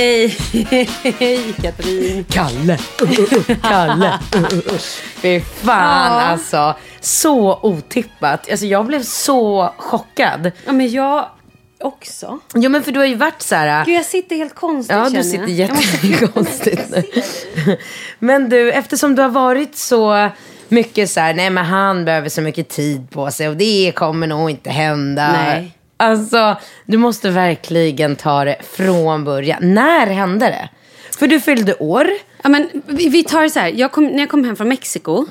Hej, hej Katrin! Kalle! Uh, uh, uh, Kalle! Uh, uh. Fy fan, Ja. alltså. Så otippat. Alltså, jag blev så chockad. Ja men jag också. Jo, men för du har ju varit så här... Gud jag sitter helt konstigt Ja, du sitter jättekonstigt nu. Men du, eftersom du har varit så mycket så här, nej men han behöver så mycket tid på sig och det kommer nog inte hända. Nej. Alltså, du måste verkligen ta det från början. När hände det? För du fyllde år. Ja, men vi, tar det så här. Jag kom, när jag kom hem från Mexiko.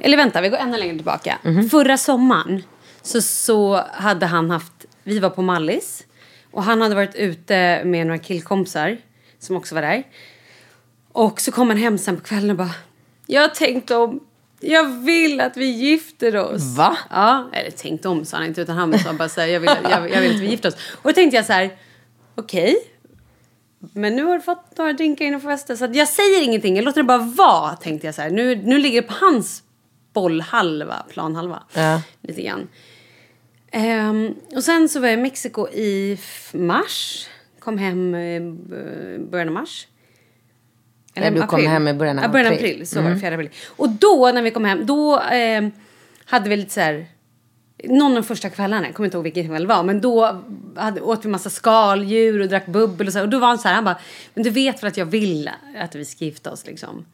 Eller vänta, vi går ännu längre tillbaka. Förra sommaren så, så hade han haft... Vi var på Mallis. Och han hade varit ute med några killkompisar som också var där. Och så kom han hem sen på kvällen och bara... Jag har tänkt om. Jag vill att vi gifter oss. Va? Ja, eller tänkt om sa han inte. Utan han sa bara så här, jag vill, jag, jag vill att vi gifter oss. Och då tänkte jag så här, okej. Men nu har du fått några drinkar innan på festen så jag säger ingenting. Jag låter det bara vara, tänkte jag så här. Nu, nu ligger det på hans bollhalva, planhalva. Ja. Lite grann. Ehm, och sen så var jag i Mexiko i mars. Kom hem i början av mars. Nej, du kom hem i början av ja, början av april. Mm. april. Så var det, 4 april. Och då när vi kom hem, då ehm, hade vi lite så här någon av de första kvällarna, jag kommer inte ihåg vilken kväll det var, men då hade, åt vi massa skaldjur och drack bubbel och så. Och då var han så här, han bara, men du vet väl att jag vill att vi ska gifta oss liksom.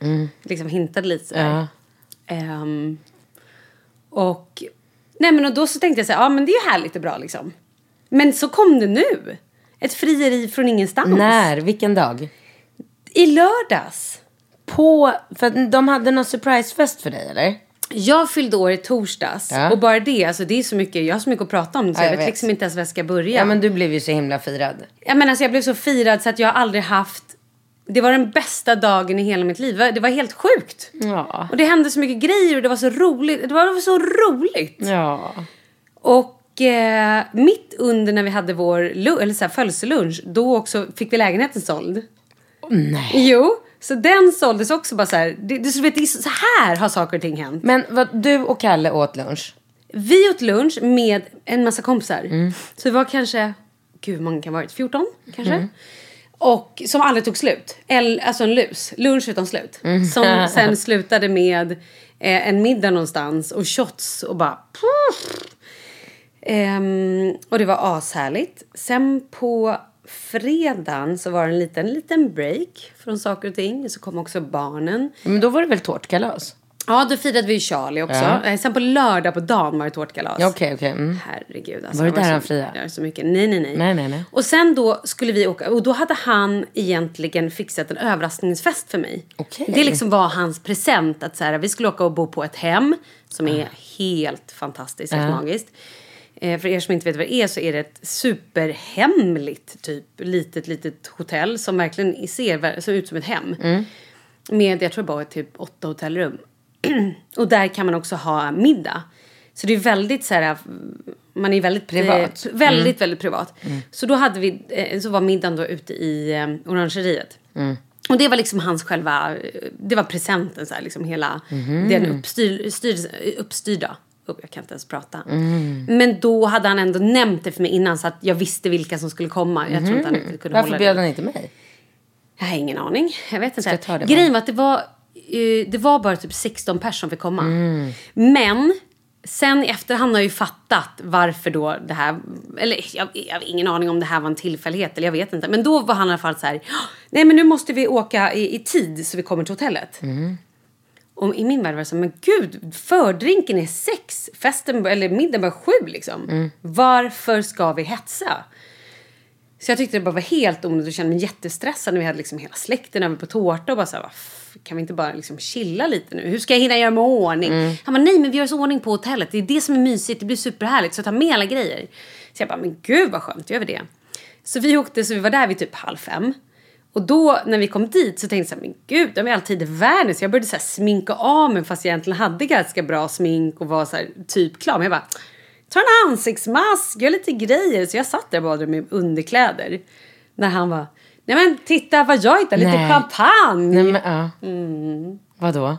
Liksom hintade lite så här. Ja. Ehm, och, nej men och då så tänkte jag så här, ja men det är ju härligt och bra liksom. Men så kom det nu. Ett frieri från ingenstans. När? Vilken dag? I lördags. På, för de hade någon surprisefest för dig eller? Jag fyllde år i torsdags. Ja. Och bara det, alltså det är så mycket, jag har så mycket att prata om. Så Ja, jag jag vet, liksom inte ens var jag ska börja. Ja men du blev ju så himla firad. Ja, men alltså, jag blev så firad så att jag har aldrig haft... Det var den bästa dagen i hela mitt liv. Det var helt sjukt. Ja. Och det hände så mycket grejer och det var så roligt. Det var, så roligt. Ja. Och eh, mitt under när vi hade vår eller så här, födelselunch, då också fick vi lägenheten såld. Nej. Jo, så den såldes också bara så här. Det, det, så vet, det så här har saker och ting hänt. Men vad, du och Kalle åt lunch? Vi åt lunch med en massa kompisar. Mm. Så det var kanske, gud hur många kan ha varit? 14 kanske? Mm. Och som aldrig tog slut. El, alltså en lus. Lunch utan slut. Mm. Som sen slutade med eh, en middag någonstans och shots och bara... Ehm, och det var ashärligt. Sen på fredagen så var det en liten, liten break från saker och ting. Så kom också barnen. Men då var det väl tårtkalas? Ja, då firade vi Charlie också. Ja. Eh, Sen på lördag på dagen var det tårtkalas. Ja, Okej, okej. Mm. Herregud. Alltså, Var det där han friade? Så mycket. Nej, nej, nej, Nej, nej, nej. Och sen då skulle vi åka. Och då hade han egentligen fixat en överraskningsfest för mig. Okej. Det liksom var hans present. Att så här, vi skulle åka och bo på ett hem. Som är helt fantastiskt, helt magiskt. Eh, för er som inte vet vad det är så är det ett superhemligt typ litet, litet hotell som verkligen ser, ser ut som ett hem. Mm. Med, jag tror bara typ åtta hotellrum. och där kan man också ha middag. Så det är väldigt så här, man är väldigt Privat. Eh, väldigt, väldigt privat. Så då hade vi, eh, så var middagen då ute i eh, orangeriet. Och det var liksom hans själva, eh, det var presenten så här, liksom hela den uppstyr, styr, uppstyrda. Oh, jag kan inte ens prata. Men då hade han ändå nämnt det för mig innan så att jag visste vilka som skulle komma. Jag tror inte han riktigt kunde Varför bjöd han inte mig? Jag har ingen aning. Jag vet inte. jag det Grejen var att det var, eh, det var bara typ 16 personer som fick komma. Men sen i efterhand har jag ju fattat varför då det här... Eller jag, jag har ingen aning om det här var en tillfällighet. Eller jag vet inte. Men då var han i alla fall så här. Nej men nu måste vi åka i, i tid så vi kommer till hotellet. Och i min värld var det så men gud, fördrinken är sex, festen, eller middagen var sju liksom. Varför ska vi hetsa? Så jag tyckte det bara var helt onödigt och kände mig jättestressad när vi hade liksom hela släkten över på tårta och bara så här, "Va, f- kan vi inte bara liksom chilla lite nu? Hur ska jag hinna göra mig ordning? Han bara, nej men vi gör oss ordning på hotellet. Det är det som är mysigt, det blir superhärligt. Så ta med alla grejer. Så jag bara, men gud vad skönt, gör vi det? Så vi åkte, så vi var där vid typ halv fem. Och då när vi kom dit så tänkte jag så här, men gud, de är alltid i världen. Så jag började så här sminka av mig fast jag egentligen hade ganska bra smink och var så här typ klar. Men jag bara, ta en ansiktsmask, gör lite grejer. Så jag satt där bara med underkläder. När han var, nej men titta vad jag hittar, lite champagne. Nej, men, ja. Mm. Vadå?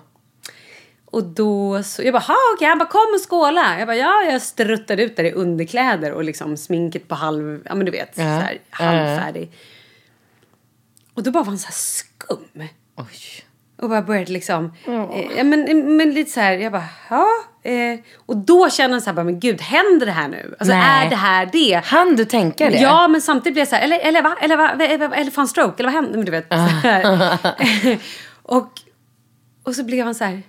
Och då så, jag bara, ha okej, han bara kom och skåla. Jag bara, ja, jag struttade ut där i underkläder och liksom sminket på halv, ja men du vet, så här, halvfärdig. Och då bara var han så här skum. Oj. Och bara började liksom, eh, ja, men, men lite så här, jag bara, ja. Eh, och då kände jag så här, bara, men gud, händer det här nu? Alltså Nej. är det här det? Han du tänka det? Ja, men samtidigt blev jag så här, eller, eller va? Eller, va? eller, eller, fan stroke? Eller vad hände? Men du vet. och, och så blev han så här.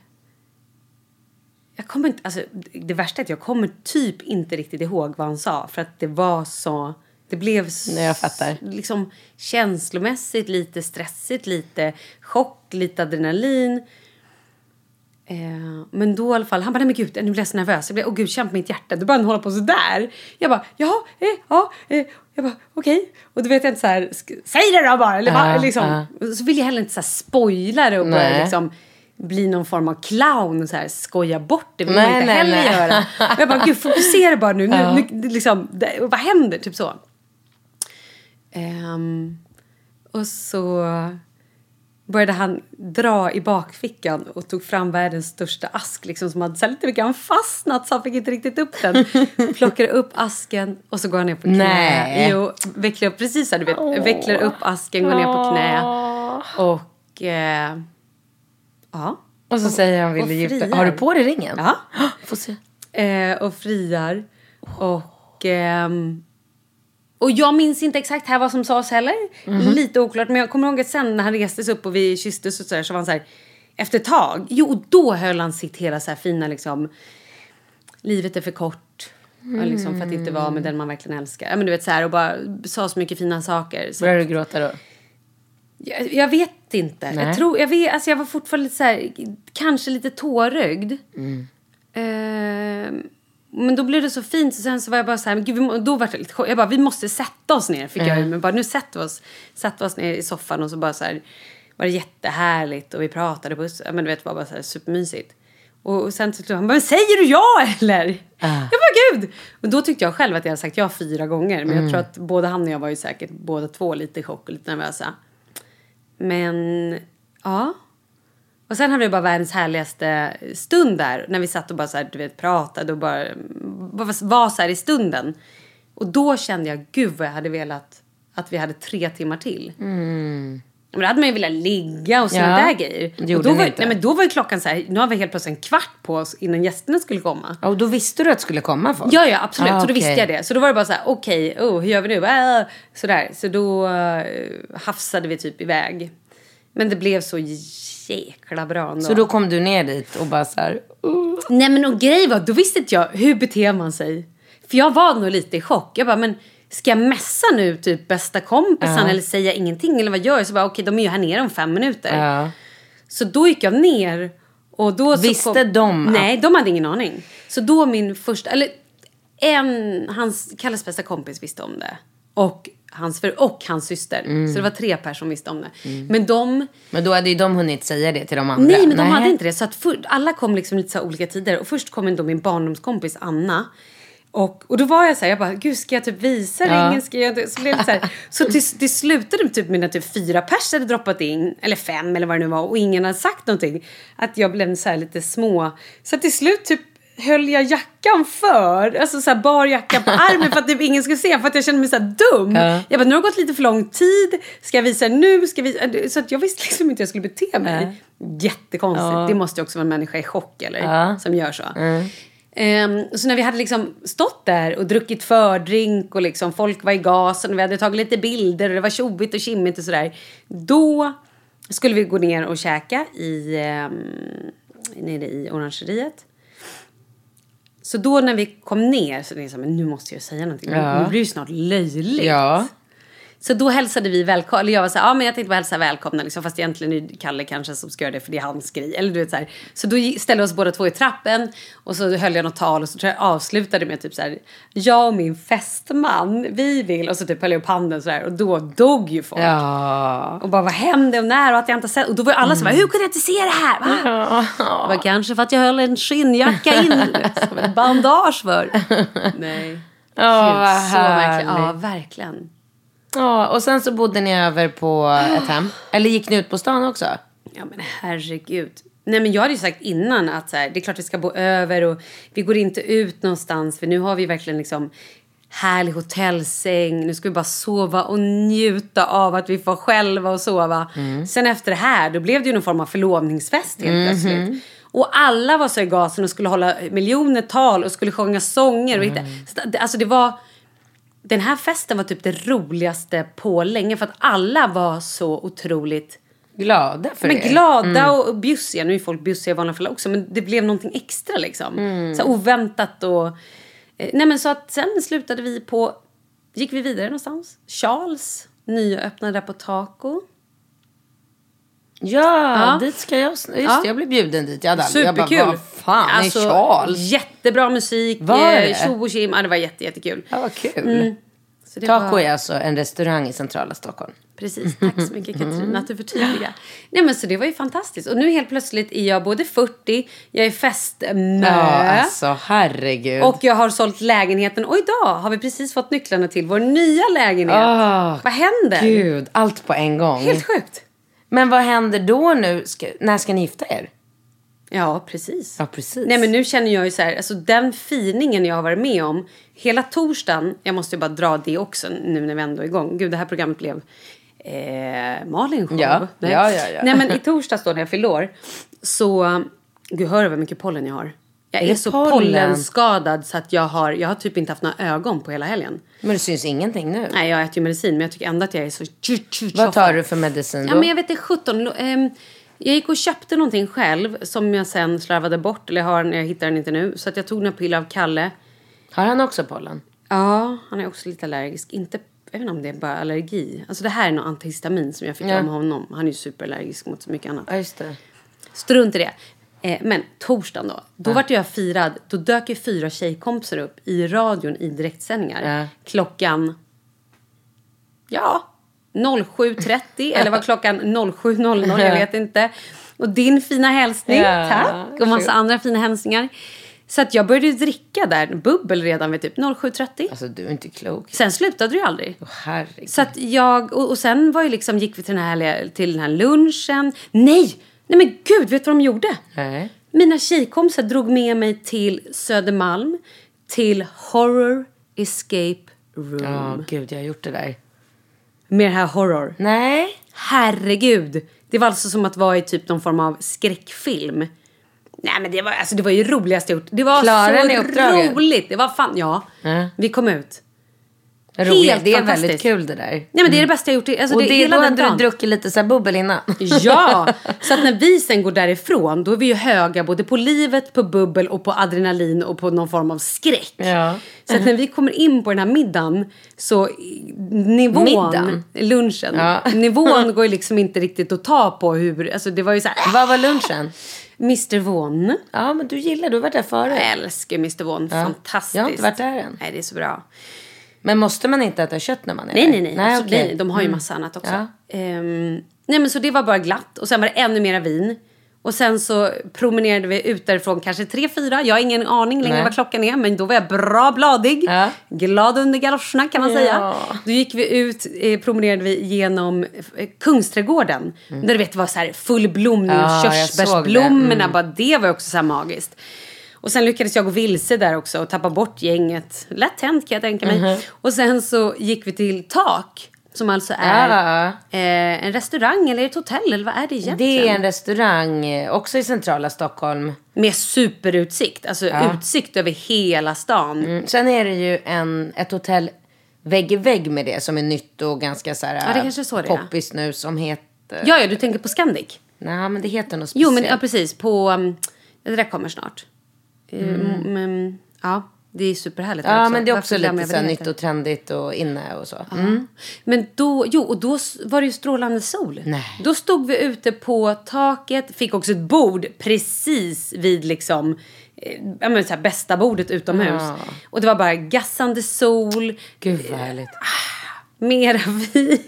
Jag kommer inte, alltså, det värsta är att jag kommer typ inte riktigt ihåg vad han sa. För att det var så, det blev Nej, jag fattar. liksom känslomässigt lite stressigt, lite chock, lite adrenalin. Eh, men då i alla fall, han bara, nej men gud, nu blir jag så nervös. Jag blev, åh gud, känn på mitt hjärta. Då började hålla på sådär. Jag bara, jaha, eh, ja, eh. Jag bara, okej. Och då vet jag inte så här, säg det då bara. Eller, va? Ja, liksom. Så vill jag heller inte så här spoila det och börja Nej. liksom bli någon form av clown och så här skoja bort det. vill Nej, man inte nej, heller nej. göra. Och jag bara, gud fokusera bara nu. nu, nu liksom, det, vad händer? Typ så. Ehm, och så började han dra i bakfickan och tog fram världens största ask liksom, som hade så lite mycket fastnat så han fick inte riktigt upp den. Plockade upp asken och så går han ner på knä. Nej. Jo, vecklar upp, precis så här, du vet. Vecklar upp asken, går ner på knä. Och eh, ja. Och så säger han, vill och du gifta. Har du på dig ringen? Ja. Få se. Eh, och friar. Och, ehm, och jag minns inte exakt här vad som sades heller. Lite oklart. Men jag kommer ihåg att sen när han reste sig upp och vi kysstes och så, där, så var han så här. Efter ett tag. Jo, då höll han sitt hela så här fina liksom. Livet är för kort. och Liksom, för att inte vara med den man verkligen älskar. Ja, men du vet så här och bara sa så mycket fina saker. Så Började du gråta då? jag, jag vet inte. Nej. Jag, tror, jag, vet, alltså jag var fortfarande lite så här, kanske lite tårögd. Mm. Eh, men då blev det så fint. Så sen så var jag bara så här, men gud, då var jag lite chock. Jag bara, vi måste sätta oss ner. Fick jag ju, men bara, nu sätter vi oss, sätter oss ner i soffan och så bara så här, var det jättehärligt och vi pratade på, ja, men du vet, det var bara så här supermysigt. Och, och sen till slut han bara, men säger du ja eller? Jag bara, gud! Och då tyckte jag själv att jag hade sagt ja fyra gånger. Men jag tror att både han och jag var ju säkert båda två lite i chock och lite nervösa. Men ja. Och sen hade vi bara världens härligaste stund där. När vi satt och bara så här, du vet, pratade och bara, bara var så här i stunden. Och då kände jag, gud vad jag hade velat att vi hade tre timmar till. Men då hade man ju velat ligga och såna Ja. där grejer. Och då var, nej, men då var ju klockan så här, nu har vi helt plötsligt en kvart på oss innan gästerna skulle komma. Och då visste du att det skulle komma folk? Ja, ja, absolut. Ah, så då okej. visste jag det. Så då var det bara så här, okej, oh, hur gör vi nu? Äh, sådär. Så då uh, hafsade vi typ iväg. Men det blev så jäkla bra ändå. Så då kom du ner dit och bara så här... Uh. Nej men och grejen var, då visste inte jag, hur beter man sig? För jag var nog lite i chock. Jag bara, men ska jag messa nu typ bästa kompisen eller säga ingenting? Eller vad gör jag? Så bara, okej de är ju här nere om fem minuter. Ja. Så då gick jag ner. Och då Visste de att- Nej, de hade ingen aning. Så då min första, eller en, hans, Kalles bästa kompis visste om det. Och hans, för, och hans syster. Mm. Så det var tre personer som visste om det. Men de, Men då hade ju de hunnit säga det till de andra. Nej, men de hade inte det. Så att för, alla kom liksom lite så olika tider. Och först kom då min barndomskompis Anna. Och, och då var jag så här, jag bara, gud ska jag typ visa Ja. ringen? Ska jag, så blev det så här. Så till, det slutade typ med att typ fyra pers hade droppat in, eller fem eller vad det nu var, och ingen hade sagt någonting. Att jag blev så här lite små. Så till slut typ höll jag jackan för, alltså så här bar jackan på armen för att typ ingen skulle se, för att jag kände mig så dum. Ja. Jag bara, nu har det gått lite för lång tid, ska jag visa nu? Ska jag visa? Så att jag visste liksom inte hur jag skulle bete mig. Jättekonstigt. Ja. Det måste ju också vara en människa i chock eller? Ja. Som gör så. Ehm, så när vi hade liksom stått där och druckit fördrink och liksom folk var i gasen och vi hade tagit lite bilder och det var tjobbigt och kimmigt och sådär. Då skulle vi gå ner och käka i, um, nere i orangeriet. Så då när vi kom ner så tänkte jag nu måste jag säga någonting. Ja. Nu blir det ju snart löjligt. Ja. Så då hälsade vi välkomna, eller jag var så här, ja men jag tänkte bara hälsa välkomna liksom, fast egentligen är det Kalle kanske som ska göra det för det är hans grej. Eller du vet så här. Så då ställde vi oss båda två i trappen och så höll jag något tal och så tror jag avslutade med typ så här, jag och min fästman, vi vill, och så typ höll jag upp handen så där och då dog ju folk. Ja. Och bara vad hände och när och att jag inte sett, och då var ju alla så här, hur kunde jag inte se det här? Va? Det var kanske för att jag höll en skinnjacka in, som ett bandage för. Nej. Ja, Gud, vad så verkligen. Ja, härligt. verkligen. Ja, och sen så bodde ni över på ett hem. Eller gick ni ut på stan också? Ja men herregud. Nej men jag hade ju sagt innan att så här, det är klart vi ska bo över och vi går inte ut någonstans för nu har vi verkligen liksom härlig hotellsäng. Nu ska vi bara sova och njuta av att vi får själva och sova. Sen efter det här då blev det ju någon form av förlovningsfest helt plötsligt. Och alla var så i gasen och skulle hålla miljoner tal och skulle sjunga sånger. Och hitta. Så det- Alltså det var den här festen var typ det roligaste på länge för att alla var så otroligt Glada för men er. glada och, och bjussiga. Nu är folk bjussiga i vanliga fall också men det blev någonting extra liksom. Så här oväntat och... Eh, nej men så att sen slutade vi på... Gick vi vidare någonstans? Charles, nyöppnade på Taco. Ja, Ja. dit ska jag. Just Ja. det, jag blev bjuden dit. Jag, hade Superkul! Jag bara, vad fan alltså, är Charles? Jättebra musik, Var det? eh, tjo och tjim. Ja, det var jätte, jättekul. Ja, vad kul. Så det Taco var- är alltså en restaurang i centrala Stockholm. Precis, tack så mycket Katarina att du förtydligar. Nej men så det var ju fantastiskt. Och nu helt plötsligt är jag både 40, jag är festmö. Ja, alltså herregud. Och jag har sålt lägenheten och idag har vi precis fått nycklarna till vår nya lägenhet. Ah, Vad händer? Gud, allt på en gång. Helt sjukt. Men vad händer då nu? Ska, när ska ni gifta er? Ja, precis. Ja, precis. Nej men nu känner jag ju så här, alltså den finingen jag har varit med om. Hela torsdagen, jag måste ju bara dra det också nu när vi ändå är igång. Gud, det här programmet blev eh, Malin show. Ja, Nej. ja, ja, ja. Nej men i torsdags då när jag fyllde år. Så, gud hör du vad mycket pollen jag har? Jag Är är, så pollen? pollenskadad så att jag har, jag har typ inte haft några ögon på hela helgen. Men det syns ingenting nu. Nej, jag äter ju medicin men jag tycker ändå att jag är så... Vad tar du för medicin då? Ja, men jag vet inte, 17. ehm, jag gick och köpte någonting själv som jag sen slarvade bort. Eller jag har jag hittar den inte nu. Så att jag tog några piller av Kalle. Har han också pollen? Ja, han är också lite allergisk. Inte, jag vet inte om det är bara allergi. Alltså det här är något antihistamin som jag fick Ja. av honom. Han är ju superallergisk mot så mycket annat. Ja, just det. Strunt i det. Eh, men torsdagen då. Då vart jag firad. Då dök ju fyra tjejkompisar upp i radion i direktsändningar. Ja. Klockan... Ja, 07.30 eller var klockan 07.00? Jag vet inte. Och din fina hälsning, Ja, tack. Och massa andra fina hälsningar. Så att jag började dricka där, bubbel redan vid typ 07.30. Alltså du är inte klok. Sen slutade det ju aldrig. Åh, herregud. Så att jag, och, och sen var ju liksom, gick vi till den, här, till den här lunchen. Nej! Nej men gud, vet du vad de gjorde? Nej. Mina tjejkompisar drog med mig till Södermalm. Till Horror Escape Room. Ja, gud jag har gjort det där. Med det här horror. Nej. Herregud! Det var alltså som att vara i typ någon form av skräckfilm. Nej men det var, alltså, det var ju roligast jag gjort. Det var Klarade så roligt. Det var fan, ja. Ja. Vi kom ut. Roligt. Helt Det är väldigt kul det där. Nej men det är det bästa jag gjort. Alltså, och det, det, hela då hade du druckit lite så bubbel innan. Ja, så att när vi sen går därifrån då är vi ju höga både på livet, på bubbel och på adrenalin och på någon form av skräck. Ja. Så att när vi kommer in på den här middagen så nivån, Middagen? lunchen, Ja. nivån går ju liksom inte riktigt att ta på hur, alltså det var ju så här, Vad var lunchen? Mr Von. Ja, men du gillar, du har varit där förut. Jag älskar Mr Von, fantastiskt. Jag har inte varit där än. Nej, det är så bra. Men måste man inte äta kött när man är Nej, där? nej, nej. nej, okej. nej de har ju massa annat också. Ja. Ehm, nej, men så det var bara glatt. Och sen var det ännu mera vin. Och sen så promenerade vi ut därifrån kanske tre, fyra. Jag har ingen aning längre Nej. vad klockan är. Men då var jag bra bladig. Ja. Glad under galoscherna kan man Ja. säga. Då gick vi ut, eh, promenerade vi genom eh, Kungsträdgården. Där du vet det var så här full blomning. Mm. Ja, såg det. körsbärsblommorna. Mm. Bara det var också så här magiskt. Och sen lyckades jag gå vilse där också och tappa bort gänget. Lätt hänt kan jag tänka mig. Mhm. Och sen så gick vi till Tak. Som alltså är Ja. eh, en restaurang eller ett hotell eller vad är det egentligen? Det är en restaurang, eh, också i centrala Stockholm. Med superutsikt. Alltså utsikt över hela stan. Mm. Sen är det ju en, ett hotell vägg i vägg med det som är nytt och ganska så här Ja, så poppis nu som heter... Ja, ja, du tänker på Scandic? Nej, men det heter något Jo, speciellt. men ja, precis. På... Um, det där kommer snart. Mm. Men, ja, det är superhärligt Ja, också. men det är Varför också glömmer lite så nytt och trendigt och inne och så. Mm. Men då, jo, och då var det ju strålande sol. Nej. Då stod vi ute på taket, fick också ett bord precis vid liksom, eh, ja men så här, bästa bordet utomhus. Och det var bara gassande sol, Gud vad härligt. mera vin.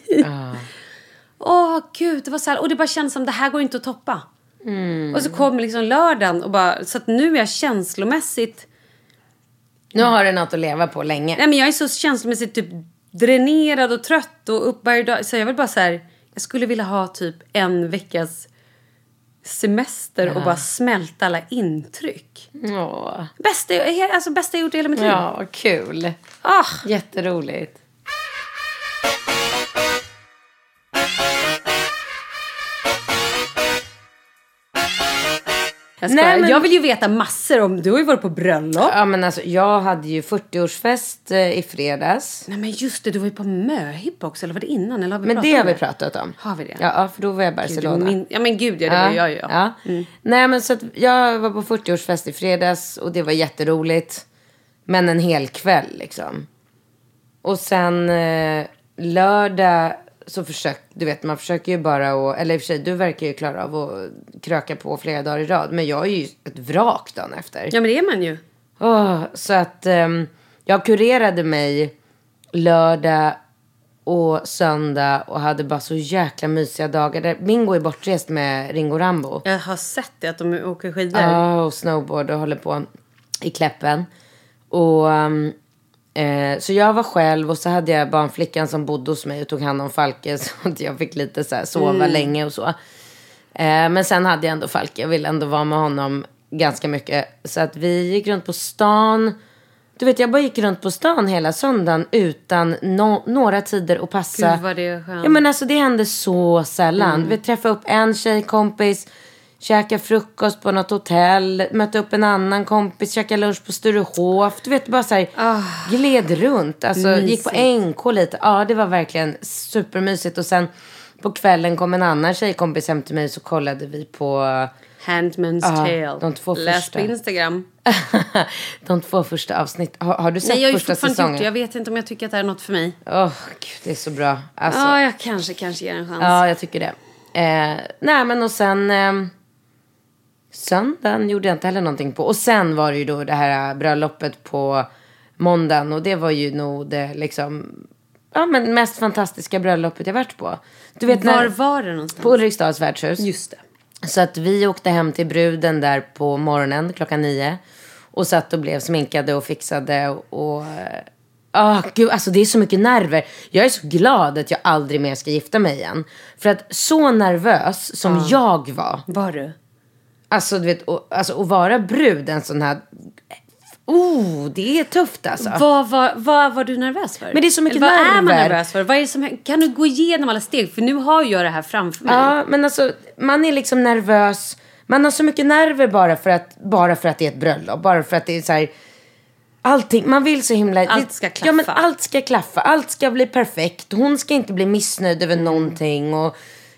Åh gud, det var så här, och det bara kändes som det här går inte att toppa. Och så kom liksom lördagen och bara, så att nu är jag känslomässigt, Nu har du något att leva på länge. nej men jag är så känslomässigt typ dränerad och trött och upp varje dag. Så jag vill bara så här, jag skulle vilja ha typ en veckas semester och bara smälta alla intryck. Åh. Bästa, alltså bästa jag gjort i hela mitt liv. Ja, kul. Ah, Jätteroligt. Jag, skojar. Nej, men- jag vill ju veta massor om, du har ju varit på bröllop. Ja, men alltså jag hade ju 40-årsfest eh, i fredags. Nej men just det, du var ju på möhippa också, eller var det innan? Eller har vi Men pratat det har vi pratat om. Har vi det? Ja, ja, för då var jag i Gud, Barcelona. min, ja men gud ja, det var jag ju. Ja. ja. Nej, men så att jag var på 40-årsfest i fredags och det var jätteroligt. Men en hel kväll liksom. Och sen eh, lördag så försökte, du vet man försöker ju bara att, eller i och för sig du verkar ju klara av att kröka på flera dagar i rad. Men jag är ju ett vrak dagen efter. ja men det är man ju. Åh, så att ehm, jag kurerade mig lördag och söndag och hade bara så jäkla mysiga dagar. Där Bingo är bortrest med Ringo Rambo. Jag har sett det, att de åker skidor. Ja, och snowboard och håller på i Kläppen. Och, ehm, eh, så jag var själv och så hade jag barnflickan som bodde hos mig och tog hand om Falke. Så att jag fick lite så här sova länge och så. Eh, men sen hade jag ändå Falke. Jag ville ändå vara med honom ganska mycket. Så att vi gick runt på stan. Du vet, jag bara gick runt på stan hela söndagen utan no- några tider att passa. Gud vad det är skönt. Ja men alltså det hände så sällan. Vi träffade upp en tjejkompis, käka frukost på något hotell, möta upp en annan kompis, käka lunch på Sturehof. Du vet, bara så här, gled runt. Alltså, gick på NK lite. Ja, det var verkligen supermysigt. Och sen på kvällen kom en annan tjejkompis hem till mig så kollade vi på Handman's Ja, tale. de två Läs första. på Instagram. de två första avsnitt. Har, har du sett Nej, jag första säsongen? gjort. Jag vet inte om jag tycker att det är något för mig. Åh, gud, det är så bra. Alltså, Ja, jag kanske, kanske ger en chans. Ja, jag tycker det. Eh, nej, men och sen... Eh, söndagen gjorde jag inte heller någonting på. Och sen var det ju då det här bröllopet på måndagen. Och det var ju nog det liksom... Ja, men mest fantastiska bröllopet jag varit på. Du vet Var när, var det någonstans? På Ulriksdals värdshus. Just det. Så att vi åkte hem till bruden där på morgonen klockan nio. Och satt och blev sminkade och fixade. Och, och ah, gud, alltså det är så mycket nerver. Jag är så glad att jag aldrig mer ska gifta mig igen. För att så nervös som jag var. Var du? Alltså du vet, och, alltså, att vara brud en sån här... Oh, det är tufft alltså. Vad var, vad var du nervös för? Men det är så mycket Vad är man nervös för? Vad är det som, kan du gå igenom alla steg? För nu har jag det här framför mig. Ja, men alltså man är liksom nervös. Man har så mycket nerver bara för att, bara för att det är ett bröllop. Bara för att det är så här... Allting, man vill så himla... Allt ska Ja, men klaffa. allt ska klaffa. Allt ska bli perfekt. Hon ska inte bli missnöjd över någonting. Och,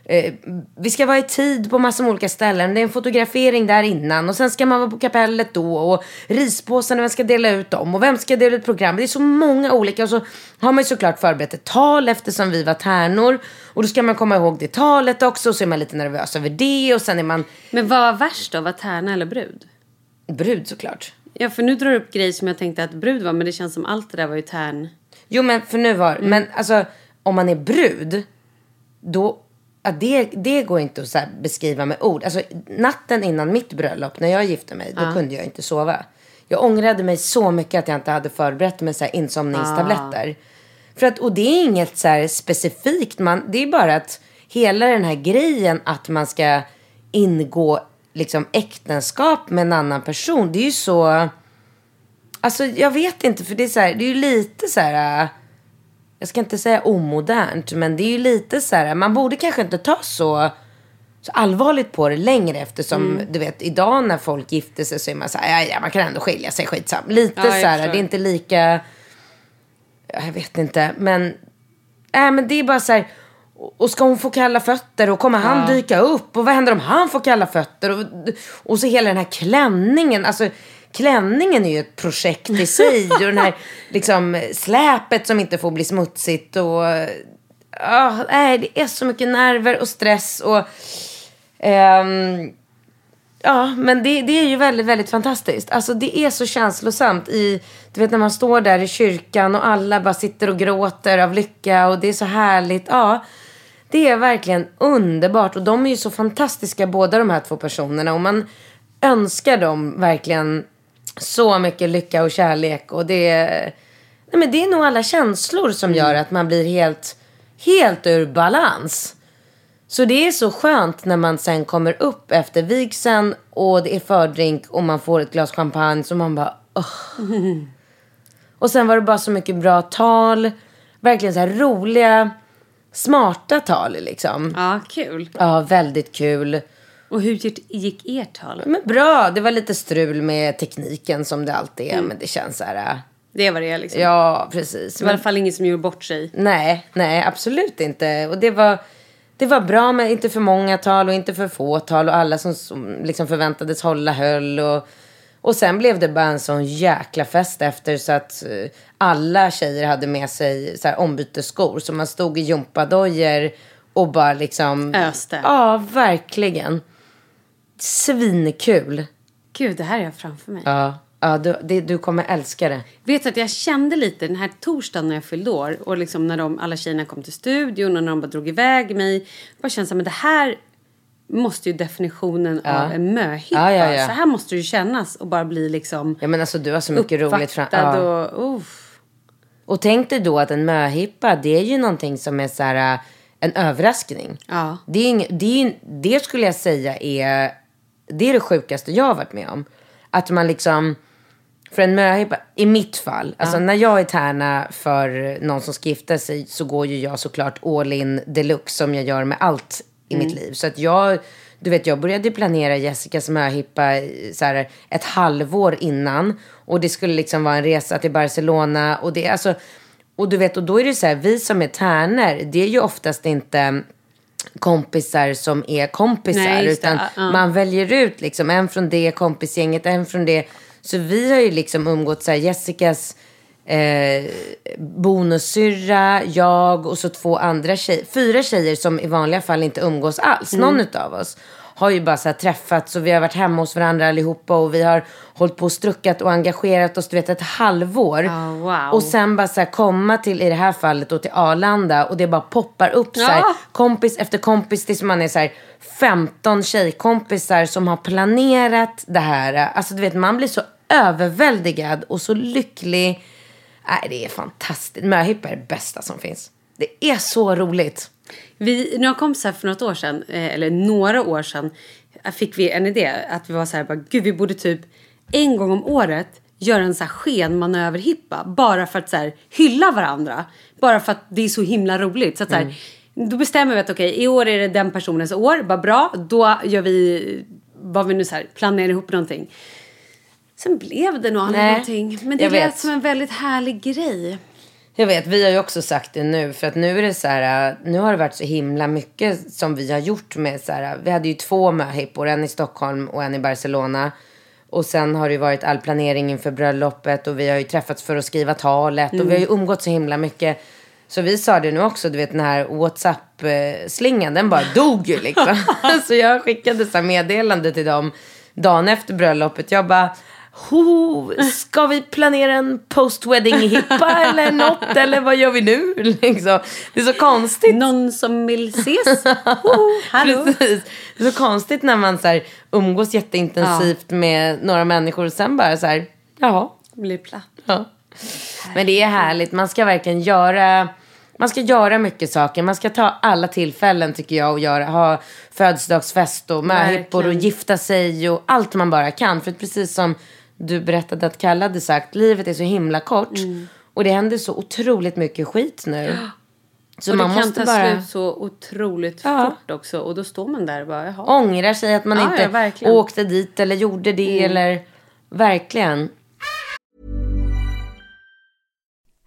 eh, vi ska vara i tid på massor med olika ställen. Det är en fotografering där innan. Och sen ska man vara på kapellet då. Och rispåsarna, vem ska dela ut dem? Och vem ska dela ut program? Det är så många olika. Och så har man ju såklart förberett ett tal eftersom vi var tärnor. Och då ska man komma ihåg det talet också. Och så är man lite nervös över det. Och sen är man Men vad var värst då? Var tärna eller brud? brud såklart. Ja, för nu drar du upp grejer som jag tänkte att brud var, men det känns som allt det där var ju tärn. Jo men för nu var, men alltså om man är brud, då, ja, det, det går inte att beskriva med ord. Alltså natten innan mitt bröllop, när jag gifte mig, då kunde jag inte sova. Jag ångrade mig så mycket att jag inte hade förberett mig så här insomningstabletter. För att, och det är inget så här specifikt, man, det är bara att hela den här grejen att man ska ingå liksom äktenskap med en annan person, det är ju så... Alltså jag vet inte, för det är så här, det är ju lite så här... Jag ska inte säga omodernt, men det är ju lite så här, man borde kanske inte ta så, så allvarligt på det längre eftersom, du vet, idag när folk gifter sig så är man så här, ja, ja, man kan ändå skilja sig, skitsam. Lite Ja, så här, det är inte lika, jag vet inte, men, äh, men det är bara så här, och och ska hon få kalla fötter? Och kommer han dyka upp? Och vad händer om han får kalla fötter? Och, och så hela den här klänningen, alltså klänningen är ju ett projekt i sig och den här liksom släpet som inte får bli smutsigt och ah, nej, det är så mycket nerver och stress och ehm, Ja, men det, det är ju väldigt, väldigt fantastiskt. Alltså det är så känslosamt i, du vet när man står där i kyrkan och alla bara sitter och gråter av lycka och det är så härligt. Ja, det är verkligen underbart och de är ju så fantastiska båda de här två personerna och man önskar dem verkligen så mycket lycka och kärlek och det är, nej men det är nog alla känslor som gör att man blir helt, helt ur balans. Så det är så skönt när man sen kommer upp efter vigseln och det är fördrink och man får ett glas champagne så man bara "Åh." Och sen var det bara så mycket bra tal. Verkligen så här roliga, smarta tal liksom. Ja, kul. Ja, väldigt kul. Och hur gick, ert tal? Men bra, det var lite strul med tekniken som det alltid är. Men det känns så här, äh, Det var det liksom. ja precis. Det var i alla fall ingen som gjorde bort sig. Nej, nej absolut inte. Och det var, det var bra med inte för många tal och inte för få tal och alla som, som liksom förväntades hålla höll. Och, och sen blev det bara en sån jäkla fest efter så att eh, alla tjejer hade med sig så här ombytesskor. Så man stod i gympadojor och bara liksom... Öste. Ja, verkligen. Svinkul. Gud, det här är jag framför mig. Ja, ja du, det, du kommer älska det. Vet du att jag kände lite den här torsdagen när jag fyllde år och liksom när de, alla tjejerna kom till studion och när de bara drog iväg mig. Jag bara kände så här, men det här måste ju definitionen av en möhippa. Ja, ja, ja. Så här måste det ju kännas och bara bli liksom Ja, men alltså du har så mycket roligt fram... Ja. och... uff. Och tänk dig då att en möhippa, det är ju någonting som är så här, äh, en överraskning. Ja. Det, är ing, det, är, det skulle jag säga är det, är det sjukaste jag har varit med om. Att man liksom, för en möhippa, i mitt fall, alltså när jag är tärna för någon som ska gifta sig så går ju jag såklart all in deluxe som jag gör med allt i mitt liv. Så att jag du vet jag började planera Jessicas möhippa i så här, ett halvår innan. Och det skulle liksom vara en resa till Barcelona. Och det alltså, och du vet, och då är det så här, vi som är tärnor, det är ju oftast inte kompisar som är kompisar. Nej, utan Ja. man väljer ut liksom en från det kompisgänget, en från det. Så vi har ju liksom umgått så här, Jessicas eh, bonussyrra, jag och så två andra tjejer. Fyra tjejer som i vanliga fall inte umgås alls, Mm. någon utav oss. Har ju bara så träffats och vi har varit hemma hos varandra allihopa och vi har hållit på och struckat och engagerat oss, du vet ett halvår. Ja, wow. Och sen bara så komma till, i det här fallet då till Arlanda och det bara poppar upp så här, Ja. kompis efter kompis tills man är så här 15 tjejkompisar som har planerat det här. Alltså du vet man blir så överväldigad och så lycklig. Nej det är fantastiskt. Möhippa är det bästa som finns. Det är så roligt. Vi, några kompisar för något år sedan, eh, eller några år sedan, fick vi en idé. Att vi var så här, bara, gud vi borde typ en gång om året göra en så här skenmanöverhippa. Bara för att så här, hylla varandra. Bara för att det är så himla roligt. Så att, så här, Då bestämmer vi att okej, i år är det den personens år. Vad bra, då gör vi vad vi nu så här, planerar ihop någonting. Sen blev det nog aldrig någonting. Men det lät som en väldigt härlig grej. Jag vet, vi har ju också sagt det nu. För att nu är det så här, äh, nu har det varit så himla mycket som vi har gjort med så här. Vi hade ju två möhippor, en i Stockholm och en i Barcelona. Och sen har det ju varit all planering inför bröllopet och vi har ju träffats för att skriva talet och vi har ju umgått så himla mycket. Så vi sa det nu också, du vet den här WhatsApp-slingan, den bara dog ju liksom. så jag skickade så meddelande till dem dagen efter bröllopet. Jag bara, Ho, ska vi planera en post-wedding-hippa eller något? Eller vad gör vi nu? Liksom. Det är så konstigt. Någon som vill ses? Oh, hallå? Precis. Det är så konstigt när man så här, umgås jätteintensivt med några människor och sen bara så här, jaha. Blir platt. Ja. Men det är härligt. Man ska verkligen göra... Man ska göra mycket saker. Man ska ta alla tillfällen tycker jag och göra, ha födelsedagsfest och möhippor och gifta sig och allt man bara kan. För precis som du berättade att Kalle hade sagt, livet är så himla kort. Mm. Och det händer så otroligt mycket skit nu. Så och man det kan måste ta bara slut så otroligt Ja. fort också. Och då står man där och bara, jaha. ångra sig att man Ja, inte ja. Mm. åkte dit eller gjorde det. Eller verkligen.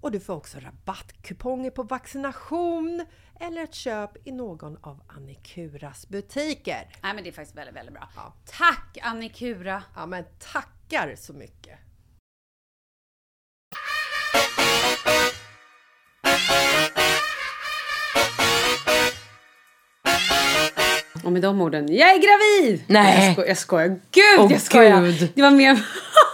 och du får också rabattkuponger på vaccination eller ett köp i någon av Annikuras butiker. Nej men det är faktiskt väldigt, väldigt bra. Ja. Tack Annikura! Ja men tackar så mycket! Och med de orden, jag är gravid! Nej. Jag, sko jag skojar. Gud, Åh, jag skojar. Gud. Det var mer...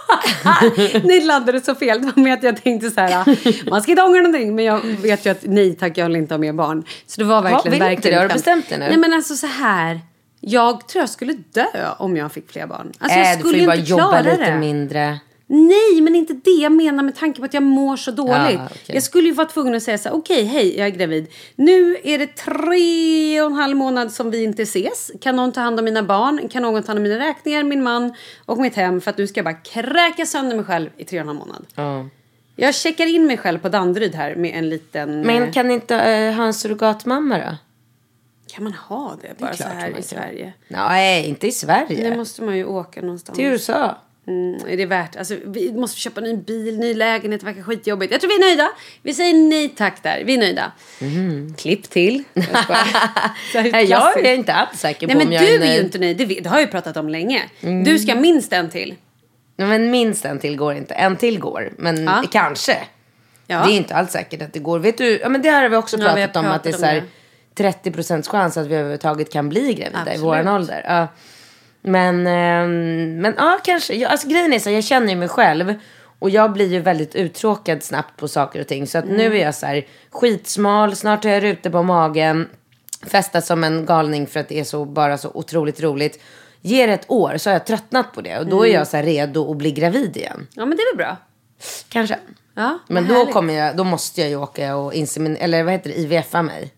Ni laddade så fel. Det var mer att jag tänkte så här, man ska inte ångra någonting. Men jag vet ju att nej tack, jag vill inte ha mer barn. Så det var verkligen, inte verkligen det? Har du bestämt det nu? Nej men alltså så här. Jag tror jag skulle dö om jag fick fler barn. Alltså jag äh, du får skulle ju bara inte jobba lite det. mindre. Nej, men inte det jag menar med tanke på att jag mår så dåligt. Ja, okej. Jag skulle ju vara tvungen att säga så här, okej, hej, jag är gravid. Nu är det tre och en halv månad som vi inte ses. Kan någon ta hand om mina barn? Kan någon ta hand om mina räkningar, min man och mitt hem? För att nu ska jag bara kräka sönder mig själv i tre och en halv månad. Ja. Jag checkar in mig själv på Danderyd här med en liten... Men eh, kan inte uh, ha en surrogatmamma då? kan man ha det bara så klart här i. Sverige? Nej, inte i Sverige. Nu måste man ju åka någonstans. Till USA. Mm, är det värt? Alltså, vi måste köpa ny bil, ny lägenhet, det verkar skitjobbigt. Jag tror vi är nöjda. Vi säger nej tack där. Vi är nöjda. Klipp till. Jag Nej, jag är inte alls säker på Nej men om jag du är är ju inte nöjd. Det, det har jag ju pratat om länge. Du ska minst en till. Nej, Men minst en till går inte. En till går. Men Ja. kanske. Ja. Det är inte alls säkert att det går. Vet du, ja, men det här har vi också Ja, vi pratat om. Att det är pratat så om här, det. 30 procents chans att vi överhuvudtaget kan bli gravida Absolut. i våran ålder. Ja. Men, ehm, men ja, kanske. Alltså, grejen är så jag känner ju mig själv. Och jag blir ju väldigt uttråkad snabbt på saker och ting. Så att nu är jag så här skitsmal. Snart har jag rutor på magen. Festar som en galning för att det är så, bara så otroligt roligt. Ger ett år så har jag tröttnat på det. Och då är jag så redo att bli gravid igen. Ja men det är väl bra. Kanske. Ja, Men då, härligt. kommer jag, då måste jag ju åka och inseminera, eller vad heter det, IVFa mig.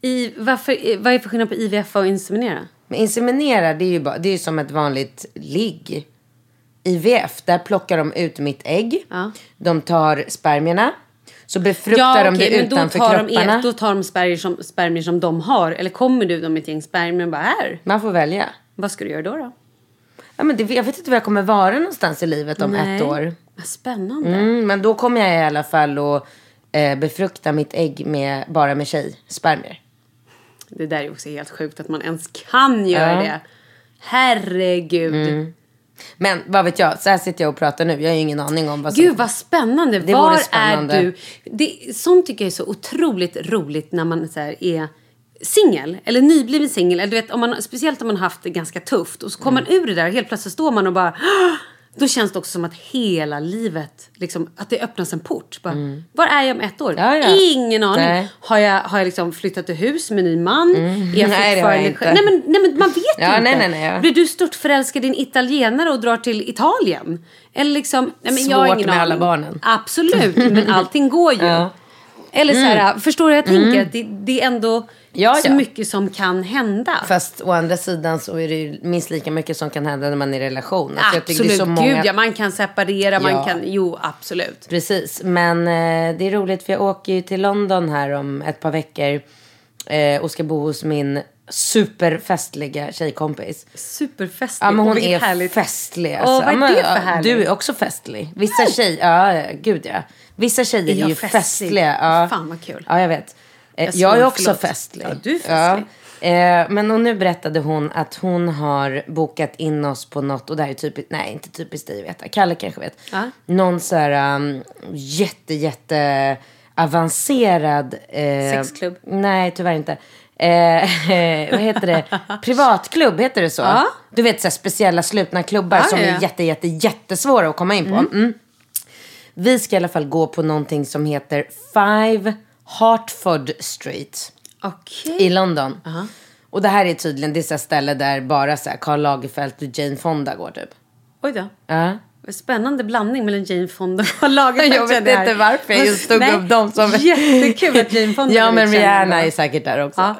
I, varför, vad är för skillnad på IVF och inseminera? Men inseminera, det är ju bara, det är ju som ett vanligt ligg. IVF, där plockar de ut mitt ägg. Ja. De tar spermierna. Så befruktar de det men då utanför tar kropparna. De, då tar de spermier som, spermier som de har. Eller kommer du dem med ett gäng spermier och bara här? Man får välja. Vad ska du göra då? då? Ja, men det, jag vet inte var jag kommer vara någonstans i livet om Nej. ett år. Vad spännande. Mm, men då kommer jag i alla fall att eh, befrukta mitt ägg med, bara med tjejspermier. Det där är också helt sjukt att man ens kan göra Ja. det. Herregud. Men vad vet jag, så här sitter jag och pratar nu. Jag har ju ingen aning om vad som... Gud vad spännande. Det Var spännande. är du? Det, sånt tycker jag är så otroligt roligt när man så här, är singel eller nybliven singel. Eller du vet, om man, speciellt om man har haft det ganska tufft och så kommer Mm. man ur det där och helt plötsligt står man och bara då känns det också som att hela livet, liksom, att det öppnas en port. Bara, Var är jag om ett år? Mm. Ja, ja. Ingen aning. Nej. Har jag, har jag liksom flyttat till hus med ny man? Är jag Nej, det har jag inte. Nej men, nej men man vet Ja, ju inte. nej, nej, nej. Blir du stort förälskad i en italienare och drar till Italien? Eller liksom, nej, men jag har Svårt ingen med alla aning. barnen. Absolut, men allting går ju. Eller så här, förstår du jag tänker? Att Det, det är ändå Mm. Ja, så ja. mycket som kan hända. Fast å andra sidan så är det ju minst lika mycket som kan hända när man är i relation. Alltså, jag tycker absolut, det är så många... gud ja, man kan separera, man Ja. kan, jo absolut. Precis, men eh, det är roligt för jag åker ju till London här om ett par veckor. Eh, och ska bo hos min superfestliga tjejkompis. Superfestlig. Ja men Åh, hon är härligt. festlig. Åh, Alltså. vad är det för härligt? Du är också festlig. Vissa tjejer, ja gud ja. Vissa tjejer är, jag ju festlig? festliga. Ja. Fan, vad kul. Ja jag vet. Eh, Jag Jag, är också förlåt. festlig. Ja, du är festlig. Eh, men och nu berättade hon att hon har bokat in oss på något, och det här är typiskt, nej inte typiskt dig veta, Kalle kanske vet. Ja. Någon så här um, jätte, jätte avancerad. Eh, Sexklubb? Nej, tyvärr inte. Eh, vad heter det? Privatklubb, heter det så? Ja. Du vet så här, speciella slutna klubbar Ja, som ja, ja. är jätte, jätte, jättesvåra att komma in på. Mm. Vi ska i alla fall gå på någonting som heter Five Hartford Street Okej. i London. Och det här är tydligen det är ställe där bara så här Karl Lagerfeld och Jane Fonda går typ. Oj då. Ja. Spännande blandning mellan Jane Fonda och Lagerfeld. Jag vet inte varför jag just tog Nej, upp dem som... Jättekul att Jane Fonda Ja, men Rihanna är säkert där också. Ja.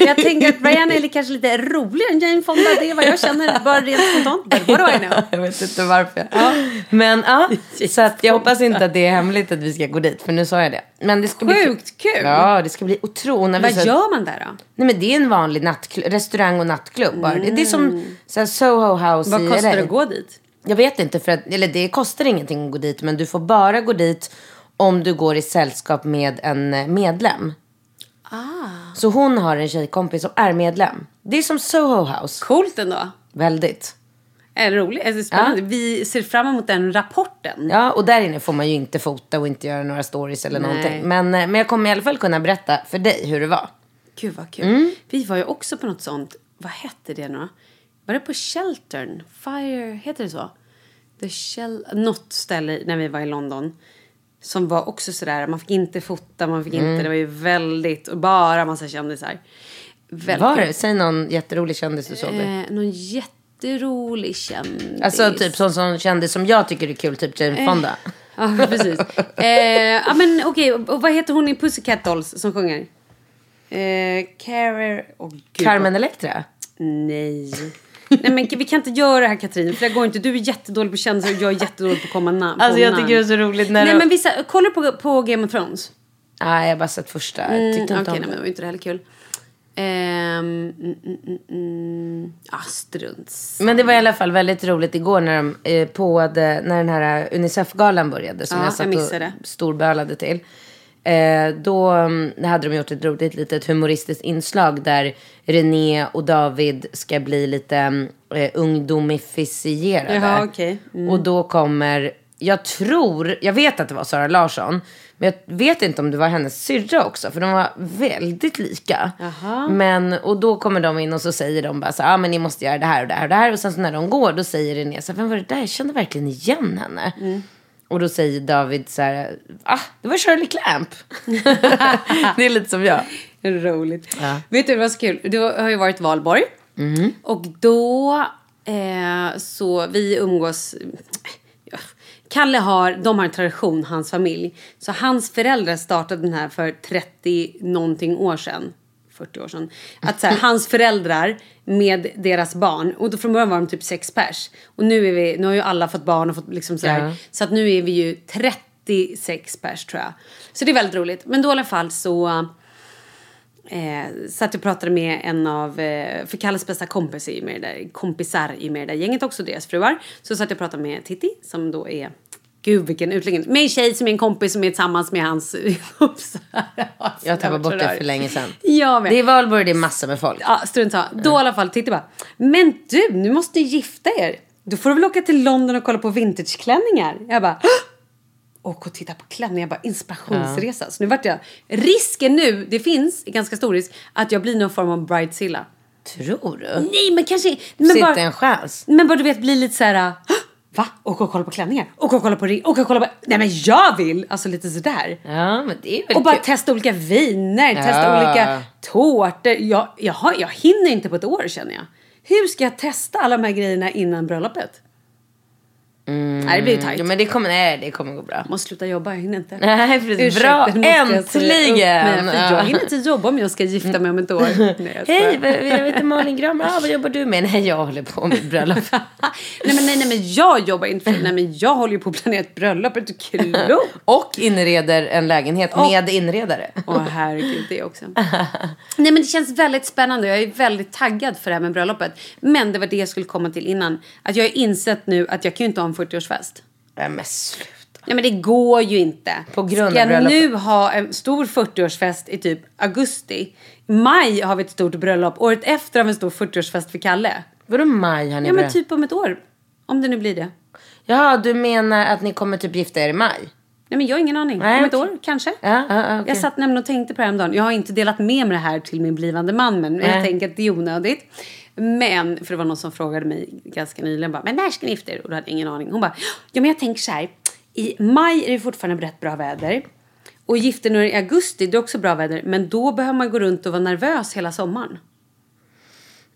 Jag tänker att Rihanna är kanske lite roligare än Jane Fonda. Det är vad jag känner, bara rent spontant. But what do I know? Jag vet inte varför. Men ja, så att jag hoppas inte att det är hemligt att vi ska gå dit. För nu sa jag det. Men det ska bli Sjukt kul. Ja, det ska bli otroligt. Vad gör man där då? Nej men det är en vanlig nattklubb, restaurang och nattklubb. bara. Det- är som så här, Soho House Vad kostar det att gå dit? Jag vet inte, för att, eller det kostar ingenting att gå dit. Men du får bara gå dit om du går i sällskap med en eh, medlem. Ah. Så hon har en tjejkompis som är medlem. Det är som Soho House. Coolt ändå. Väldigt. Är roligt? Är det spännande? Vi ser fram emot den rapporten. Ja, och där inne får man ju inte fota och inte göra några stories eller Nej. någonting. Men, eh, men jag kommer i alla fall kunna berätta för dig hur det var. Gud vad kul. Mm. Vi var ju också på något sånt. Vad hette det nu? Var det på Sheltern? Fire, heter det så? The Shel något ställe när vi var i London. Som var också sådär, man fick inte fota, man fick Mm. inte, det var ju väldigt, och bara massa kändisar. Väldigt Var det? Säg någon jätterolig kändis du såg. Eh, någon jätterolig kändis. Alltså typ sån som kändis som jag tycker är kul, typ Jane Fonda. Ja, precis. eh, ja, men okej, och vad heter hon i Pussycat Dolls som sjunger? Eh, Carrie... Oh, Carmen Electra. Nej. Nej men vi kan inte göra det här Katrin, för det går inte. Du är jättedålig på kändisar och jag är jättedålig på att komma namn. Alltså jag namn. tycker det är så roligt när Nej de- men vissa, kollar du på, på Game of Thrones? Nej, jag har bara sett första. Jag Mm, tyckte inte om men det var inte det heller kul. Ehm, mm, mm, mm, mm. Ah, strunt. Men det var i alla fall väldigt roligt igår när, de, eh, på det, när den här Unicef-galan började. Som Ja, jag jag satt missade. och storbölade till. Eh, då mm, hade de gjort ett roligt litet humoristiskt inslag där René och David ska bli lite mm, eh, ungdomifierade. Jaha, okej. Mm. Och då kommer, jag tror, jag vet att det var Sara Larsson. Men jag vet inte om det var hennes syrra också. För de var väldigt lika. Jaha. Men, och då kommer de in och så säger de bara så ah, men ni måste göra det här och det här och det här. Och sen så när de går, då säger René så vem var det där? Jag kände verkligen igen henne. Mm. Och då säger David så här, ah, det var Shirley Clamp. det är lite som jag. Roligt. Vet du vad så kul? Det har ju varit valborg. Mm. Och då eh, så vi umgås. Ja, Kalle har, de har en tradition, hans familj. Så hans föräldrar startade den här för 30 någonting år sedan. 40 år sedan. Att så här, hans föräldrar med deras barn. Och då från början var de typ sex pers. Och nu är vi, nu har ju alla fått barn och fått liksom så här. Ja. Så att nu är vi ju 36 pers tror jag. Så det är väldigt roligt. Men då i alla fall så Eh, satt och pratade med en av, eh, för Kalles bästa kompis är ju med i det där, kompisar är ju med det där gänget också, deras fruar. Så satt jag och pratade med Titti som då är, gud vilken utläggning, med en tjej som är en kompis som är tillsammans med hans kompisar. Jag tappade bort det för länge sedan. Jag med. Det är valborg, det är massor med folk. Ja, strunt samma. Då i alla fall Titti bara, men du, nu måste ni gifta er. då får du väl åka till London och kolla på vintageklänningar. Jag bara, och och titta på klänningar, bara inspirationsresa. Så nu vart jag, risken nu, det finns ganska stor risk, att jag blir någon form av bridezilla. Tror du? Nej men kanske, men Sitter bara, en chans? men bara du vet bli lite så här. "Hå! Va? Åka och kolla på klänningar? Åka och kolla på ring? Åka och kolla på... Nej men jag vill! Alltså lite sådär. Ja, men det är väl Och bara kul. testa olika viner, testa Ja. olika tårtor. Jag, jag, har, jag hinner inte på ett år känner jag. Hur ska jag testa alla de här grejerna innan bröllopet? Nej det blir ju tajt. Ja, men det kommer, nej, det kommer gå bra. Jag måste sluta jobba, jag hinner inte. Nej, precis. Ursäkta, Bra, jag äntligen! mig, för Jag hinner inte jobba om jag ska gifta mig om ett år. Nej, jag. Hej, jag heter Malin Gramer. Ah, vad jobbar du med? Nej, jag håller på med bröllop. nej, men, nej, nej men jag jobbar inte för Nej men jag håller ju på att planera ett bröllop. Är du klok? Och inreder en lägenhet med inredare. Åh herregud, det också. Nej men det känns väldigt spännande. Jag är väldigt taggad för det här med bröllopet. Men det var det jag skulle komma till innan. Att jag har insett nu att jag kan ju inte ha en 40-årsfest. Nej, men sluta. Nej men det går ju inte. På grund Ska av jag bröllopet. nu ha en stor 40-årsfest i typ augusti. I maj har vi ett stort bröllop. Året efter har vi en stor 40-årsfest för Kalle. Vadå maj har ni Ja men typ om ett år. Om det nu blir det. Jaha, du menar att ni kommer typ gifta er i maj? Nej men jag har ingen aning. Nej, om ett okej. år kanske. Ja, ja, ja, okej. Jag satt nämligen och tänkte på det här dagen. Jag har inte delat med mig det här till min blivande man men jag tänker att det är onödigt. Men, för det var någon som frågade mig ganska nyligen bara, men när ska ni gifta er? Och då hade jag ingen aning. Hon bara, ja men jag tänker så här. I maj är det fortfarande rätt bra väder. Och gifter er i augusti, det är också bra väder. Men då behöver man gå runt och vara nervös hela sommaren.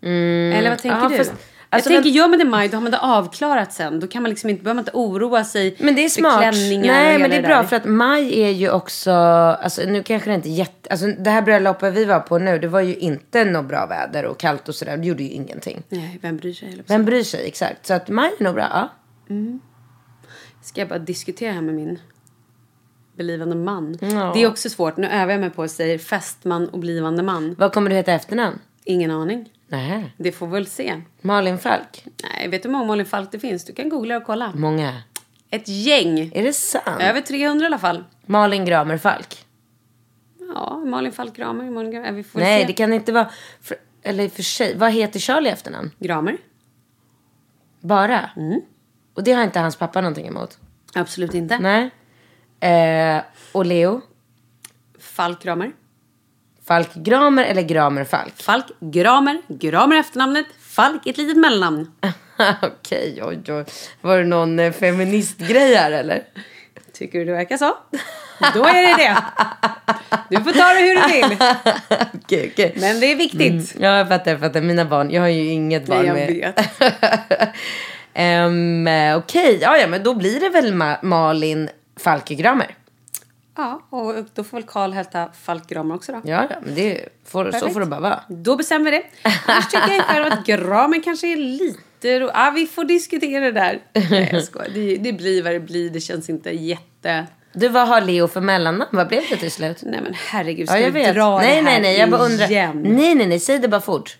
Eller vad tänker Ja, du? fast- alltså, jag tänker, men- gör man det i maj, då har man det avklarat sen. Då kan man liksom inte, behöver man inte oroa sig Men det är för smart. klänningar och Nej, men det är där. bra för att maj är ju också, alltså nu kanske det inte är jätte, alltså det här bröllopet vi var på nu, det var ju inte något bra väder och kallt och sådär, det gjorde ju ingenting. Nej, vem bryr sig? Vem bryr sig, exakt. Så att maj är nog bra, ja. Ska jag bara diskutera här med min blivande man. Ja. Det är också svårt. Nu övar jag mig på att säga fästman och blivande man. Vad kommer du heta efternamn? Ingen aning. Nej. Det får vi väl se. Malin Falk? Nej, vet du hur många Malin Falk det finns? Du kan googla och kolla. Många. Ett gäng. Är det sant? Över 300 i alla fall. Malin Gramer Falk? Ja, Malin Falk Gramer. Malin Gramer. Vi får Nej, se. det kan inte vara, för, eller för sig, vad heter Charlie efternamn? Gramer. Bara? Och det har inte hans pappa någonting emot? Absolut inte. Nej. Eh, och Leo? Falk Gramer. Falk Gramer eller Gramer Falk? Falk Gramer. Gramer efternamnet. Falk ett litet mellannamn. Okej, oj, oj. Var det någon eh, feministgrej här eller? Tycker du det verkar så? Då är det det. Du får ta det hur du vill. Okej, okej. Men det är viktigt. Ja, jag fattar, jag fattar. Mina barn, jag har ju inget barn Nej, jag med. vet. um, Okej, ja, ja, men då blir det väl Ma- Malin Falk Gramer. Ja, och då får väl Karl heta Falk Gramer också då. Ja, det får, så får det bara vara. Då bestämmer vi det. Annars tycker jag själv att Gramer kanske är lite ro- Ja, vi får diskutera det där. Nej, jag skojar. Det, det blir vad det blir. Det känns inte jätte... Du, vad har Leo för mellannamn? Vad blev det till slut? Nej men herregud, ska Ja, jag vi vet. dra Nej, det här nej, nej, jag bara undrar. igen? Nej, nej, nej, säg det bara fort.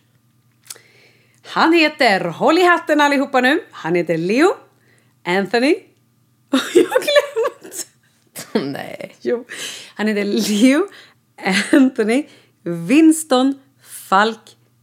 Han heter, håll i hatten allihopa nu, han heter Leo Anthony. Jag. nej. Jo, han heter Leo Anthony Winston Falk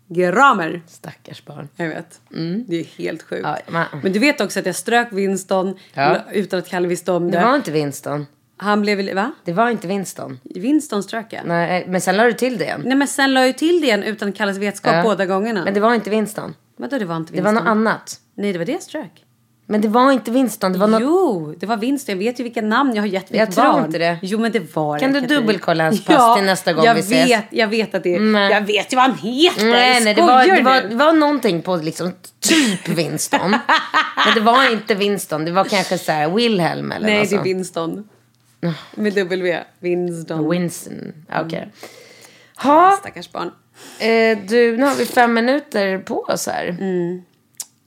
Gramer. Stackars barn. Jag vet. Det är helt sjukt. Ja, men- Men du vet också att jag strök Winston Ja. utan att Kalle visste om det. Det var inte Winston. Han blev... Va? Det var inte Winston. Winston strök jag. Nej, men sen la du till det igen. Nej men sen la jag till det igen utan Kalles vetskap Ja. båda gångerna. Men det var inte Winston. Vadå det var inte Det Winston? var något annat. Nej det var det jag strök. Men det var inte Winston. Det var något... Jo, det var Winston. Jag vet ju vilka namn jag har gett mitt Jag tror barn. inte det. Jo men det var Kan det, du dubbelkolla hans pass till nästa gång jag vi ses? Vet, jag vet att det är... Nej. Jag vet ju vad han heter! Nej, nej, det var, det, var, det var någonting på liksom typ Winston. men det var inte Winston. Det var kanske så här Wilhelm eller Nej, något det är. Winston. Med W. Winston. Winston. Okej. Ha, Stackars barn. eh, du, nu har vi fem minuter på oss här. Mm.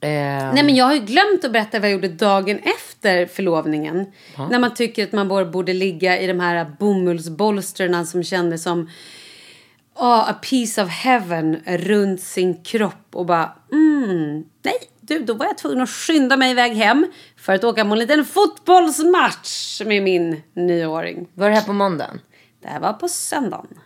Eh, Nej men jag har ju glömt att berätta vad jag gjorde dagen efter förlovningen. När man tycker att man bara borde ligga i de här bomullsbolsterna som kändes som oh, a piece of heaven runt sin kropp och bara mm, nej du då var jag tvungen att skynda mig iväg hem för att åka på en liten fotbollsmatch med min nioåring. var det här på måndagen? Det här var på söndagen.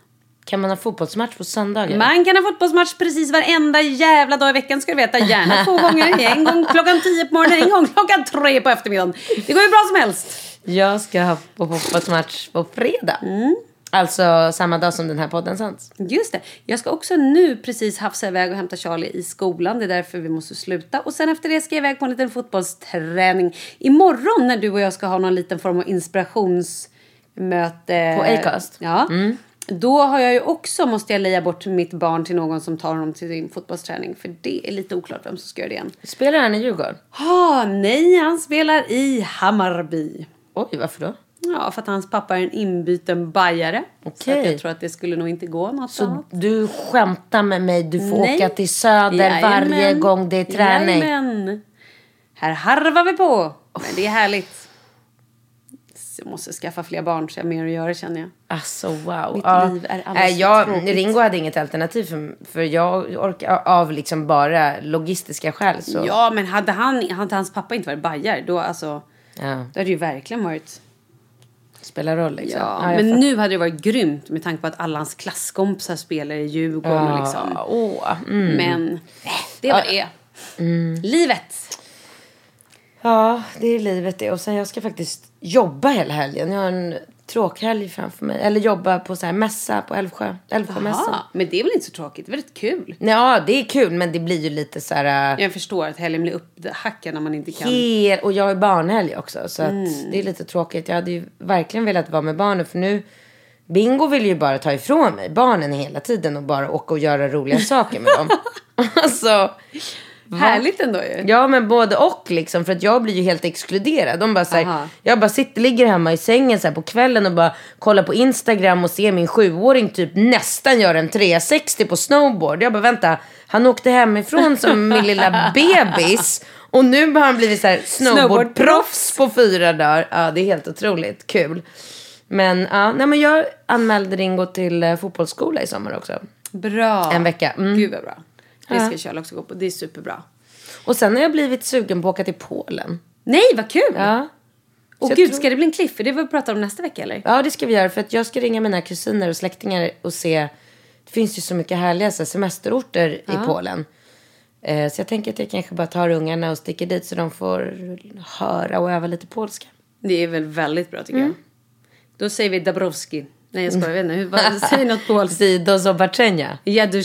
Kan man ha fotbollsmatch på söndagar? Man kan ha fotbollsmatch precis varenda jävla dag i veckan ska du veta. Gärna två gånger. En gång klockan tio på morgonen, en gång klockan tre på eftermiddagen. Det går ju bra som helst. Jag ska ha på fotbollsmatch på fredag. Mm. Alltså samma dag som den här podden sänds. Just det. Jag ska också nu precis hafsa iväg och hämta Charlie i skolan. Det är därför vi måste sluta. Och sen efter det ska jag iväg på en liten fotbollsträning. Imorgon när du och jag ska ha någon liten form av inspirationsmöte. På Acast? Ja. Då har jag ju också, måste jag leja bort mitt barn till någon som tar honom till sin fotbollsträning. För det är lite oklart vem som ska göra det än. Spelar han i Djurgården? Ah, nej, han spelar i Hammarby. Oj, varför då? Ja, för att hans pappa är en inbyten bajare. Så att Okej. jag tror att det skulle nog inte gå något Så annat. du skämtar med mig, du får Nej. åka till Söder varje Jajamän. gång det är träning. Jajamän. Här harvar vi på. Men det är härligt. Jag måste skaffa fler barn så jag har mer att göra känner jag. Alltså wow. Mitt liv är alldeles jag, tråkigt. Ringo hade inget alternativ för, för jag orkar av liksom bara logistiska skäl. Så. Ja, men hade, han, hade hans pappa inte varit bajar då, alltså, Ja, då hade det ju verkligen varit... spelar roll liksom. Ja, jag men nu hade det varit grymt med tanke på att alla hans klasskompisar spelar i Djurgården. och liksom. Ja, åh, mm. Men det var det. Livet. Ja, det är livet det. Och sen jag ska faktiskt jobba hela helgen. Jag har en tråkhelg framför mig. Eller jobba på så här mässa på Älvsjö. Älvsjömässan. Men det är väl inte så tråkigt? Det är väldigt kul. Ja, det är kul men det blir ju lite så här... äh, Jag förstår att helgen blir upphackad när man inte kan. Hel, och jag är barnhelg också. Så Mm. det är lite tråkigt. Jag hade ju verkligen velat vara med barnen. För nu, Bingo vill ju bara ta ifrån mig barnen hela tiden. Och bara åka och göra roliga saker med dem. alltså, Härligt ändå ju. ja men både och liksom. För att jag blir ju helt exkluderad. De bara så här, Aha. jag bara sitter, ligger hemma i sängen så här på kvällen och bara kollar på Instagram och ser min sjuåring typ nästan göra en 360 på snowboard. Jag bara vänta, han åkte hemifrån som min lilla bebis. Och nu har han blivit så här snowboardproffs på fyra dagar. Ja, det är helt otroligt kul. Men, ja, nej, men jag anmälde Ringo till eh, fotbollsskola i sommar också. Bra. En vecka. Mm. Gud vad bra. Det Ja. ska Charlie också gå på. Det är superbra. Och sen har jag blivit sugen på att åka till Polen. Nej, vad kul! Ja. Och gud, tror- ska det bli en cliff? Är det vad vi pratar om nästa vecka eller? Ja, det ska vi göra. För att jag ska ringa mina kusiner och släktingar och se. Det finns ju så mycket härliga så här, semesterorter i Polen. Eh, så jag tänker att jag kanske bara tar ungarna och sticker dit så de får höra och öva lite polska. Det är väl väldigt bra tycker Mm. jag. Då säger vi Dabrowski. Nej jag skojar, jag vet inte. Hur- vad- Säg något polskt. Sido zobaczenia. Ja, du.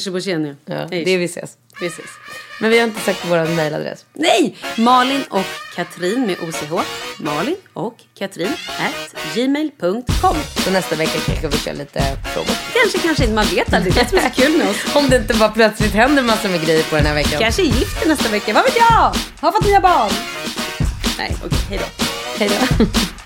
Ja, det är vi ses. Vi ses. Men vi har inte sagt vår mejladress. Nej! Malin och Katrin med OCH. Malin och Katrin at gmail.com. Så nästa vecka kanske vi kör lite frågor. Kanske, kanske inte. Man vet aldrig. Det är det som är så kul med oss. Om det inte bara plötsligt händer massor med grejer på den här veckan. Kanske är gift nästa vecka. Vad vet jag? Har fått nya barn. Nej, okej. hej då. Hej då.